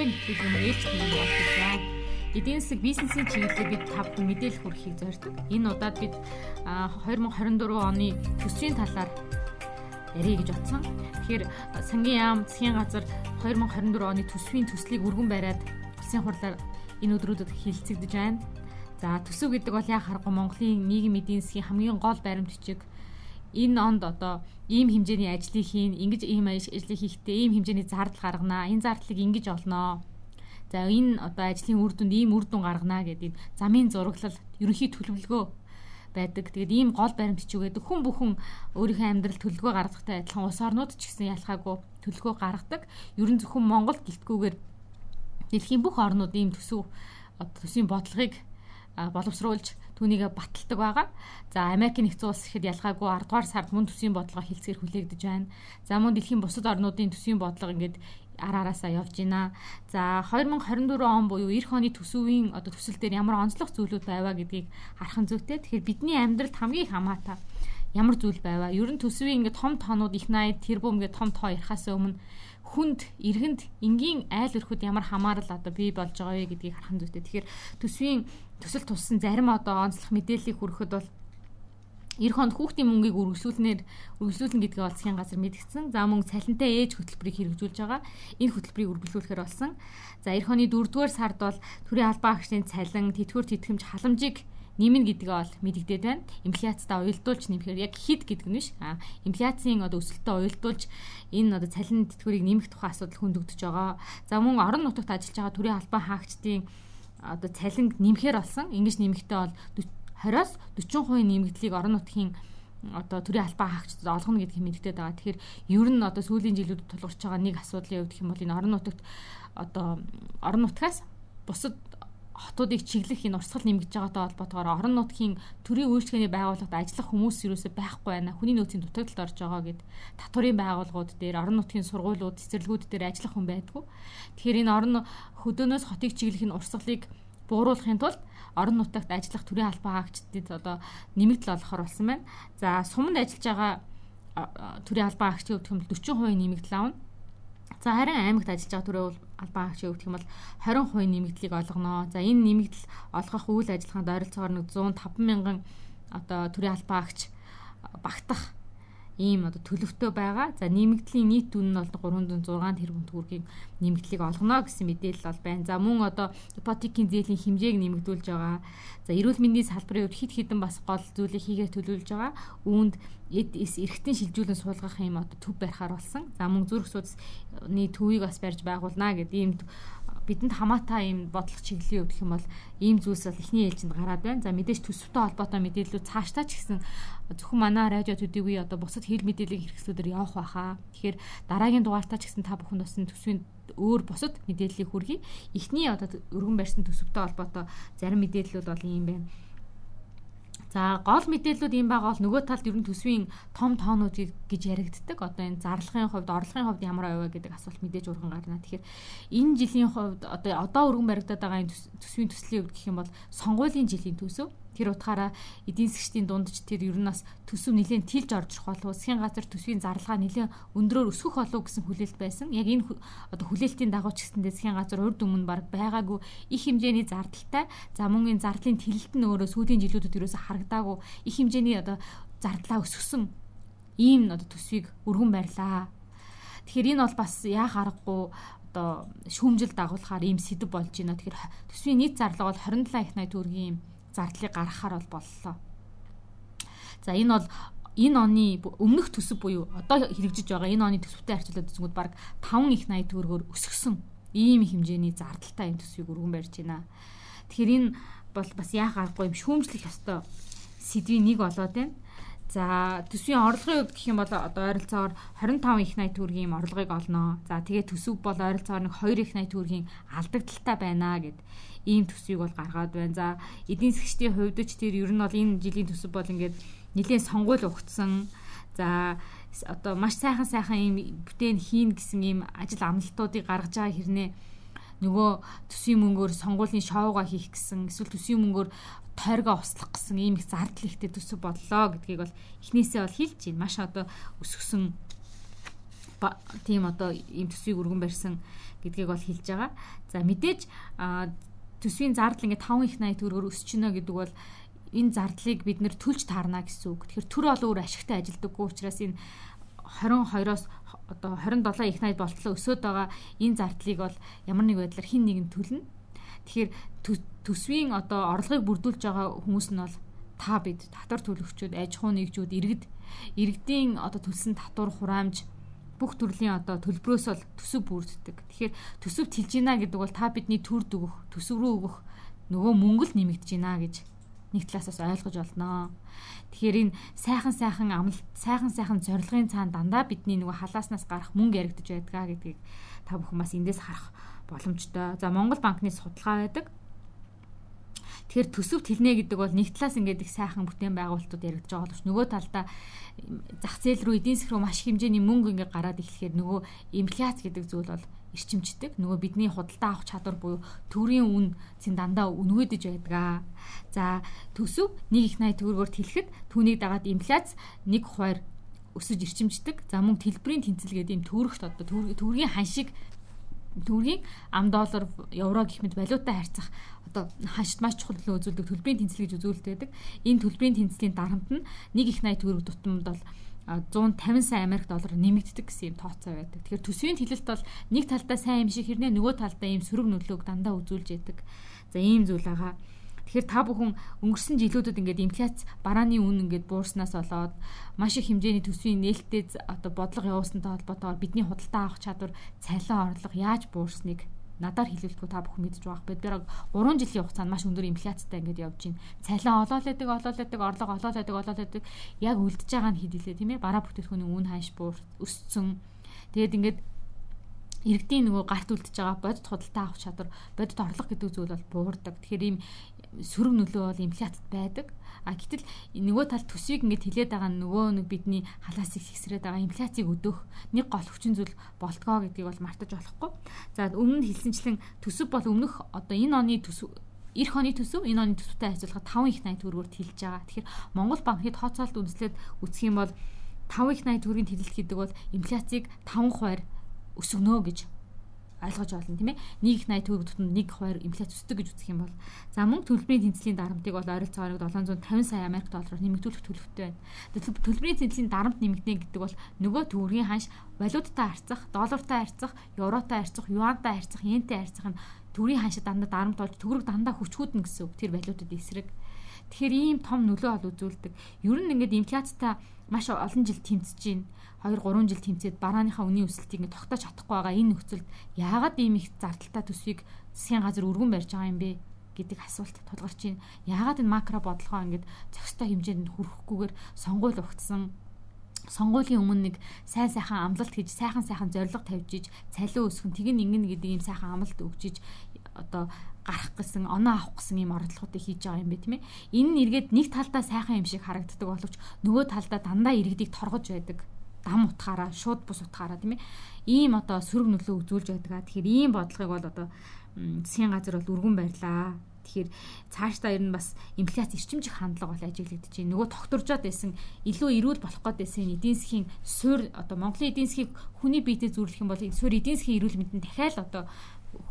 хүлээн нэтгэл юм ээлж болж байна. Эдийн засаг бизнесийн чиглэлээр бид тав мэдээлэл хүргэхийг зорддог. Энэ удаад бид 2024 оны төсвийн талаар ярих гэж бодсон. Тэгэхээр сангийн яам засгийн газар 2024 оны төсвийн төслийг өргөн бариад улсын хурлаар энэ өдрүүдэд хилцэгдэж байна. За төсөв гэдэг бол яа харахгүй Монголын нийгэм эдийн засгийн хамгийн гол баримт бичиг энэ онд одоо ийм хэмжээний ажлыг хийн, ингэж ийм ажлыг хийхдээ ийм хэмжээний зардал гарганаа. Энэ зардлыг ингэж олноо. За энэ одоо ажлын үр дүнд ийм үр дүн гарганаа гэдэг замын зураглал ерөнхий төлөвлөгөө байдаг. Тэгээд ийм гол баримт бичиг байдаг. Хүн бүхэн өөрийнхөө амьдрал төлөвлөгөө гаргахтай адилхан улс орнууд ч гэсэн ялхаагүй төлөвлөгөө гаргадаг. Ерөн зөвхөн Монгол гэлтгүүгээр дэлхийн бүх орнууд ийм төсөв төсвийн бодлогыг боловсруулж түүнийг баталдаг байгаа. За Америкийн нэгдсэн улс ихэд ялгаагүй 10 дугаар сард мөн төсвийн бодлого хилцээр хүлээгдэж байна. За мөн дэлхийн бусад орнуудын төсвийн бодлого ингээд араараасаа явж байна. За 2024 он буюу эх оны төсвийн одоо төсөл дээр ямар онцлог зүйлүүд байваа гэдгийг харах нь зүйтэй. Тэгэхээр бидний амьдралд хамгийн их хамаатай ямар зүйл байваа. Ер нь төсвийн ингээд том тоонууд их 80 тэрбум ингээд том тоо ярихаас өмнө хүнд эргэнд энгийн айл өрхөд ямар хамаарал одоо бий болж байгаа вэ гэдгийг харах зүйтэй. Тэгэхээр төсвийн төсөл туссан зарим одоо онцлог мэдээллийг хүрэхэд бол эх хонд хүүхдийн мөнгийг үргэлжлүүлнээр үргэлжлүүлнэ гэдгээ бол засгийн газар мэдгдсэн. За мөн цалинтай ээж хөтөлбөрийг хэрэгжүүлж байгаа. Энэ хөтөлбөрийг үргэлжлүүлэхээр болсон. За эх оны 4-р сард бол төрийн албан агчдын цалин, тэтгэвэр тэтгэмж халамжийг нэмнэ гэдгээ бол мэдэгдээд байна. Инфляцтай уялдуулж нэмэхээр яг хэд гэдэг нь биш. А инфляцийн одоо өсөлтөд уялдуулж энэ одоо цалин тэтгэврийг нэмэх тухай асуудал хөндөгдөж байгаа. За мөн орон нутагт ажиллаж байгаа төрийн албан хаагчдын одоо цалин нэмэхээр болсон. Ингэж нэмэхдээ бол 20-оос 40% нэмэгдлийг орон нутгийн одоо төрийн албан хаагчдад олгоно гэдгийг мэддэг байгаа. Тэгэхээр ер нь одоо сүүлийн жилүүдэд тулгарч байгаа нэг асуудлын хувьд гэх юм бол энэ орон нутагт одоо орон нутгаас бусад хотуудыг чиглэх энэ урсгал нэмэгдэж байгаатай холбоотойгоор орон нутгийн төрийн үйлчлэгээний байгууллагад ажиллах хүмүүс юусоо байхгүй байна. Хүний нөөцийн дутагдалд орж байгаа гэд татварын байгууллагууд дээр орон нутгийн сургуулиуд, цэцэрлэгүүд дээр ажиллах хүн байдгүй. Тэгэхээр энэ орон хөдөөнөөс хотыг чиглэх энэ урсгалыг бууруулахын тулд орон нутагт ажиллах төрийн албан хаагчдад одоо нэмэгдэл олохоор болсон байна. За суманд ажиллаж байгаа төрийн албан хаагчдын хувьд 40% нэмэгдэл авна. За харин аймагт ажиллаж байгаа төрөө албан хаагчийн хувьд гэх юм бол 20% нэмэгдлийг олгоно. За энэ нэмэгдэл олгох үйл ажиллагаанд ойролцоогоор 105 мянган одоо төрийн албан хаагч багтах ийм одоо төлөвтэй байгаа. За нэмэгдлийн нийт түн нь бол 306 тэрбум төгрөгийн нэмэгдлийг олгоно гэсэн мэдээлэл бол байна. За мөн одоо ипотекийн зээлийн хэмжээг нэмэгдүүлж байгаа. За эрүүл мэндийн салбарын хувьд хит хитэн бас гол зүйлийг хийгээ төлөвлөж байгаа. Үүнд эд эс эргэтэн шилжүүлэн суулгах юм одоо төв барихаар болсон. За мөн зүрх судасны төвийг бас барьж байгуулна гэдэг ийм бидэнд хамаатай ийм бодлого чиглэлийн өвдөх юм бол ийм зүйлс бол эхний ээлжинд гараад байна. За мэдээж төсөвтэй холбоотой мэдээллүүд цаашдаа ч гэсэн зөвхөн манай радио төдийгүй одоо бусад хэл мэдээллийн хэрэгслүүдээр явах байхаа. Тэгэхээр дараагийн дугаартаа ч гэсэн та бүхэн бас төсвийн өөр бусад мэдээллийг хүргэе. Эхний одоо өргөн барьсан төсөвтэй холбоотой зарим мэдээллүүд бол ийм байна За гол мэдээллүүд юм байгаа бол нөгөө талд ер нь төсвийн том тоонууд гэж яригддаг. Одоо энэ зарлагын хувьд, орлогын хувьд ямар аваа гэдэг асуулт мэдээж урган гарна. Тэгэхээр энэ жилийн хувьд одоо одоо өргөн баригдаад байгаа энэ төсвийн төслийн хувьд гэх юм бол сонгуулийн жилийн төсөв Тэр утгаараа эдийн засгийн дундч тэр ер нь бас төсөв нэлээд тэлж орж ирэх болов засгийн газар төсвийн зарлага нэлээд өндрөөр өсгөх болов гэсэн хүлээлт байсан. Яг энэ одоо хүлээлтийн дагуу ч гэсэндээ засгийн газар урд өмнө баг байгаагүй их хэмжээний зардалтай. За мөн энэ зардлын тэлэлт нь өөрөө сүүлийн жилүүдэд ерөөсө харагдаагүй их хэмжээний одоо зардлаа өсгсөн ийм одоо төсвийг өргөн барьлаа. Тэгэхээр энэ бол бас яах аргагүй одоо шүүмжил дагуулахаар ийм сэдв болж байна. Тэгэхээр төсвийн нийт зарлага бол 27 их 80 төгрөгийн зардлыг гаргахаар бол боллоо. За энэ бол энэ оны өмнөх төсөв буюу одоо хэрэгжиж байгаа энэ оны төсөвтэй харьцуулаад үзэнгүүт баг 5 их 80 төгрөгөөр өсгсөн ийм хэмжээний зардалтай энэ төсвийг өргөн барьж байна. Тэгэхээр энэ бол бас яах аргагүй юм шүүмжлэх ёстой сэдвийн нэг болоод байна. За төсвийн орлогын хувьд гэх юм бол одоо ойролцоогоор 25 их 80 төгрөгийн орлогыг олноо. За тэгээд төсөв бол ойролцоогоор нэг 2 их 80 төгрөгийн алдагдaltaй байна гэд ийм төсвийг бол гаргаад байна. За эдийн засгчдын хувьд ч тэр ер нь бол энэ жилийн төсөв бол ингээд нэлээд сонгуул ухтсан. За одоо маш сайхан сайхан ийм бүтээн хийн гэсэн ийм ажил амлалтуудыг гаргаж байгаа хэрнээ нөгөө төсвийн мөнгөөр сонгуулийн шоуга хийх гэсэн эсвэл төсвийн мөнгөөр тойргоо услах гэсэн ийм их зардал ихтэй төсөв боллоо гэдгийг бол эхнээсээ бол хэлж байна. Маш одоо өсгсөн тийм одоо ийм төсвийг өргөн барьсан гэдгийг бол хэлж байгаа. За мэдээж төсвийн зардал ингээд 5 их 80 төгрөгөөр өсч гинэ гэдэг бол энэ зардлыг бид нэр төлж таарна гэсэн үг. Тэгэхээр төр ол өөр ашигтай ажилдаггүй учраас энэ 22-оос одоо 27 их 80 болтлоо өсөд байгаа энэ зардлыг бол ямар нэг байдлаар хин нэгэн төлнө. Тэгэхээр төсвийн одоо орлогыг бүрдүүлж байгаа хүмүүс нь бол та бид татвар төлөгчүүд, аж ахуй нэгжүүд, иргэд иргэдийн одоо төлсөн татвар хураамж бүх төрлийн одоо төлбөрөөс бол төсөв бүрддэг. Тэгэхээр төсөв тэлж гинэ гэдэг бол та бидний төрд өгөх, төсөв рүү өгөх нөгөө мөнгө л нэмэгдэж гинэ гэж нэг талаасаас ойлгож олноо. Тэгэхээр энэ сайхан сайхан амлалт, сайхан сайхан зорилгын цаана дандаа бидний нөгөө халааснаас гарах мөнгө яригдж байдгаа гэдгийг та бүхэн бас эндээс харах боломжтой. За Монгол банкны судалгаа байдаг. Тэгэхээр төсөвт хэлнэ гэдэг бол нэг талаас ингээд их сайхан бүтээн байгуулалтууд яригдж байгаа боловч нөгөө талдаа зах зээл рүү эдийн засаг руу маш хэмжээний мөнгө ингээд гараад ирэхээр нөгөө инфляц гэдэг зүйл бол эрчимждэг. Нөгөө бидний худалдаа авах чадвар буюу төгрийн үн зэн дандаа өнгөөдөж байдаг. За төсөв 1 их 80 төгрөгөөр тэлэхэд түүнийг дагаад инфляц 1 хувиар өсөж эрчимждэг. За мөн төлбөрийн тэнцэл гэдэг юм төрөхт одоо төгрөгийн ханшиг төгрөгийн ам доллар евро гэх мэт валютаа харьцах одоо хашд маш чухал нөлөө үзүүлдэг төлбөрийн тэнцэл гэж үзүүлдэг. Энэ төлбөрийн тэнцлийн дарамт нь 1 их 80 төгрөг тутамд бол 150 сая Америк доллар нэмэгддэг гэсэн юм тооцоо байдаг. Тэгэхээр төсвийн хилэлт бол нэг талдаа сайн юм шиг хэрнээ нөгөө талдаа ийм сөрөг нөлөөг дандаа үзүүлж яадаг. За ийм зүйл байгаа. Тэгэхээр та бүхэн өнгөрсөн жилүүдэд ингээд инфляц барааны үн ингээд буурснаас болоод маш их хэмжээний төсвийн нээлттэй одоо бодлого явуулсантай холбоотойгоор бидний худалдаа авах чадвар, цалин орлого яаж буурсныг надаар хэлэлтгүй та бүхэн мэдж байгаа. Бид нэр 3 жилийн хугацаанд маш өндөр инфляцтай ингээд явж байна. Цалин олоод байдаг, орлого олоод байдаг. Яг үлдэж байгаа нь хэдилээ тийм ээ. Бараа бүтээгдэхүүний үн ханш буur өссөн. Тэгээд ингээд иргэдийн нөгөө гарт үлдэж байгаа бодит худалдаа авах чадвар, бодит орлого гэдэг зүйл бол буурдаг. Тэгэхээр ийм сөрөг нөлөө бол инфляцид байдаг. А гэтэл нөгөө тал төсвийг ингээд хилээд байгаа нөгөө нэг бидний халаасыг сэгсрээд байгаа инфляцийг өдөөх нэг гол хүчин зүйл болтгоо гэдгийг бол мартаж болохгүй. За өмнө нь хэлсэнчлэн төсөв бол өмнөх одоо энэ оны төсөв эх оны төсөв энэ оны төсөвтэй харьцуулахад 5 их 80 төгрөгөөр тэлж байгаа. Тэгэхээр Монгол банк хэд хооцоолт үндэслээд үсэх юм бол 5 их 80 төгрөгийн тэлэлт гэдэг бол инфляцийг 5 хувиар өсгөнө гэж ойлгож олно тийм ээ. Нэг их 80 төгрөг тутамд нэг хоёр инфляц өсдөг гэж үзэх юм бол за мөнгө төлбөрийн тэнцлийн дарамтыг бол ойролцоогоор 750 сая Америк доллараар нэмэгдүүлэх төлөвтэй байна. Төлбөрийн тэнцлийн дарамт нэмэгдэнэ гэдэг бол нөгөө төгрөгийн ханш валюттай харьцах, доллартай харьцах, евротой харьцах, юантай харьцах, йентэй харьцах нь төгрөгийн ханшид дандаа дарамт болж төгрөг дандаа хүчгүүднэ гэсэн үг. Тэр валютад эсрэг. Тэгэхээр ийм том нөлөө ол үзүүлдэг. Ер нь ингээд инфляцтай маш олон жил тэмцэж байна 2 3 жил тэмцээд барааныхаа үнийн өсөлтийг ингээ тогтоож чадахгүй байгаа энэ нөхцөлд яагаад ийм их зардалтай төсвийг засгийн газар өргөн барьж байгаа юм бэ гэдэг асуулт тулгарч байна. Яагаад энэ макро бодлогоо ингээд зохистой хэмжээнд хүрэхгүйгээр сонгуул өгцсөн сонгуулийн өмнө нэг сайн сайхан амлалт хийж сайхан сайхан зориг тавьж иж цалин өсгөн тэг нэгэн гэдэг ийм сайхан амлалт өгж иж одоо гарах гэсэн оноо авах гэсэн ийм оролдлогуудыг хийж байгаа юм бэ тийм ээ. Энэ нь эргээд нэг талдаа сайхан юм шиг харагддаг боловч нөгөө талдаа дандаа иргэдийг торгож байдаг дам утгаараа шууд бус утгаараа тийм ээ ийм одоо сөрөг нөлөө үзүүлж байдаг. Тэгэхээр ийм бодлогыг бол одоо засгийн газар бол өргөн барьлаа. Тэгэхээр цаашдаа ер нь бас инфляц эрчимжих хандлага бол ажиглагдаж байна. Нөгөө тогтворжоод байсан илүү эрүүл болох гээд байсан эдийн засгийн суурь одоо Монголын эдийн засгийг хүний биетэй зүйрлэх юм бол суурь эдийн засгийн эрүүл мэндийн дахиад одоо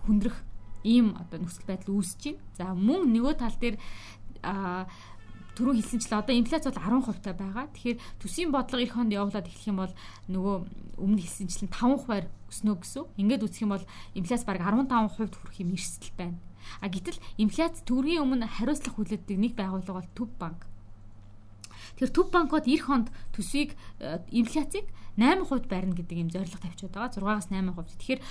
хүндрэх ийм одоо нөхцөл байдал үүсэж байна. За мөн нөгөө тал дээр а түрүү хэлсэнчлээ одоо инфляц бол 10% та байгаа. Тэгэхээр төсвийн бодлого эх хонд явуулаад эхлэх юм бол нөгөө өмнө хэлсэнчлэн 5 хувиар өснө гэсэн. Ингээд үсэх юм бол инфляц бараг 15% хүрэх юм эрсдэл байна. А гэтэл инфляц төгрөгийн өмнө хариуцлах хүлээдэг нэг байгууллага бол Төв банк. Тэгэхээр Төв банкуд эх хонд төсвийг э, инфляцийг 8% барина гэдэг юм зорилго тавьчихад байгаа. 6-аас 8%. Тэгэхээр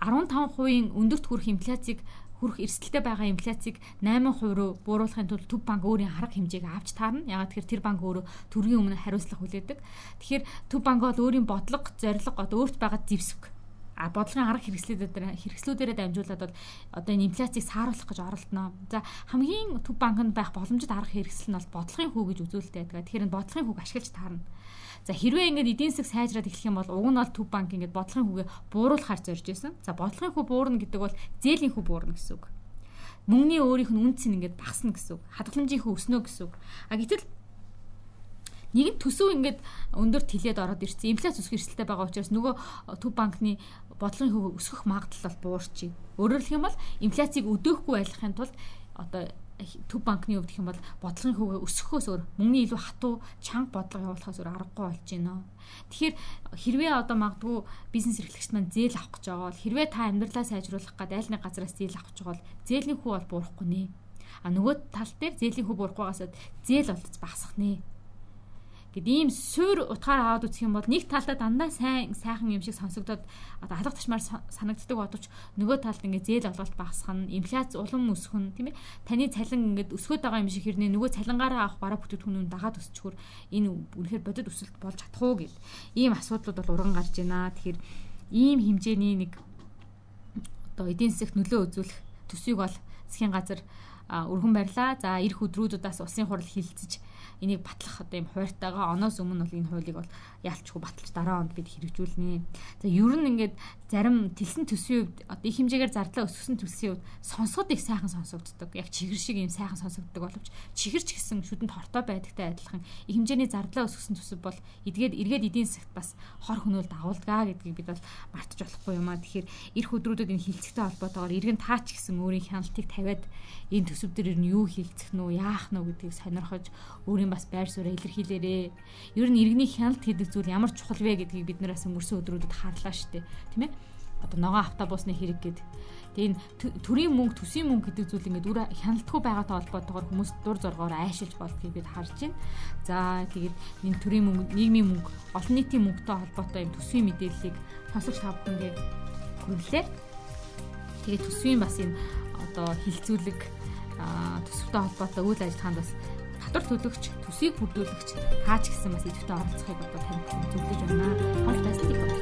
15%-ийн өндөрт хүрэх инфляцийг хүрэх эрсдэлтэй байгаа инфляцийг 8% руу бууруулахын тулд Төв банк өөрийн арга хэмжээг авч таарна. Ягаад тэгэхээр тэр банк өөрөө төргийн өмнө хариуцлага хүлээдэг. Тэгэхээр Төв банк бол өөрийн бодлого, зорилго одоо өөрт байгаа зэвсэг а бодлогын арга хэрэгслүүдээр хэрэгслүүдээрээ дамжуулаад бол одоо энэ инфляцийг сааруулах гэж оролдоно. За хамгийн төв банкнд байх боломжит арга хэрэгсэл нь бол бодлогын хүү гэж байдаг. Тэгэхээр энэ бодлогын хүүг ашиглаж таарна. За хэрвээ ингээд эдийн засаг сайжраад эхлэх юм бол уг нь бол төв банк ингээд бодлогын хүүгээ бууруулахаар зорж байсан. За бодлогын хүү буурна гэдэг бол зээлийн хүү буурна гэсэн үг. Мөнгөний өөрийнх нь үнц нь ингээд багасна гэсэн үг. Хадгаламжийн хүү өснө гэсэн үг. А гэтэл нэг нь төсөв ингээд өндөр тэлээд ороод ирсэн. Инфляц өсөх эрсдэлтэй байгаа учраас нөгөө төв банкны бодлогын хөв өсгөх магадлал буурч байна. Өөрөөр хэлэх юм бол инфляцийг өдөөхгүй байлгахын тулд одоо төв банкны хувьд гэх юм бол бодлогын хөвөө өсөхөөс өөр мөнгөний илүү хатуу чанга бодлого явуулахаас өөр аргагүй болж байна. Тэгэхээр хэрвээ одоо магадгүй бизнес эрхлэгч маань зээл авах гэж байгаа бол хэрвээ та амьдралаа сайжруулах гэдэг аль нэг газараас зээл авах гэж байгаа бол зээлийн хүү бол буурахгүй нэ. А нөгөө тал дээр зээлийн хүү буурахгүйгаас зээл олж багасах нэ Гэт ийм суур утгаар аваад үзэх юм бол нэг талдаа дандаа сайн сайхан юм шиг сонсогдоод одоо алга ташмаар санагддаг бодовч нөгөө талд ингээ зээл олголт багасах нь инфляц улам өсөх нь тийм ээ таны цалин ингээд өсгöd байгаа юм шиг хэрнээ нөгөө цалингаараа авах бараа бүтээгдэхүүнүүд дагаад өсчихвөр энэ үнэхээр бодит өсөлт болж чадах уу гэд ийм асуудлууд бол уран гарч байна. Тэгэхээр ийм хэмжээний нэг одоо эдийн засагт нөлөө үзүүлэх төсвийг бол засгийн газар өргөн барьлаа. За эх өдрүүдээс улсын хурал хилцэж энийг батлах одоо юм хууртайгаа оноос өмнө бол энэ хуулийг бол яалчгүй баталж дараа онд бид хэрэгжүүлнэ. За ер нь ингээд зарим тэлсэн төсвийн үед одоо их хэмжээгээр зардлаа өсгсөн төсвийн үед сонсоход их сайхан сонсогддог. Яг чихэр шиг юм сайхан сонсогддог боловч чихэрч гэсэн шүдэнд хортой байдагтай адилхан их хэмжээний зардлаа өсгсөн төсөв бол эдгээд эргээд эдийн засагт бас хор хөнөөлд агуулгаа гэдгийг бид бол мартаж болохгүй юм аа. Тэгэхээр эх өдрүүдэд энэ хилцэгтэй холбоотойгоор иргэн таач гэсэн өөрийн хяналтыг тавиад энэ төсөв дээр ер нь юу хийгдэх нь яах нь гэдгийг сонирхож өөрийн бас байр суурь илэрхийлээрээ. Ер нь иргэний хяналт хийдэг зүйл ямар чухал вэ гэдгийг бид нараас өнгөрсөн өдрүүдэд харлаа дээ. Тийм ээ? Одоо ногоон автобусны хэрэг гээд Тэгээ төрийн мөнгө, төсвийн мөнгө гэдэг зүйл ингээд үр хяналтгүй байгаатай холбоотойгоор хүмүүс дур зоргоор айшилж болдгийг бид харж байна. За тэгээд энэ төрийн мөнгө, нийгмийн мөнгө, олон нийтийн мөнгөтэй холбоотой юм төсвийн мэдээллийг сонсогч та бүхэндээ хүргэлээ. Тэгээд төсвийн бас энэ одоо хилцүүлэг төсөвтэй холбоотой үйл ажиллагаанд бас татвар төлөгч, төсвийг бүрдүүлэгч таач гэсэн бас идэвхтэй оролцохыг одоо танд зөвлөж байна.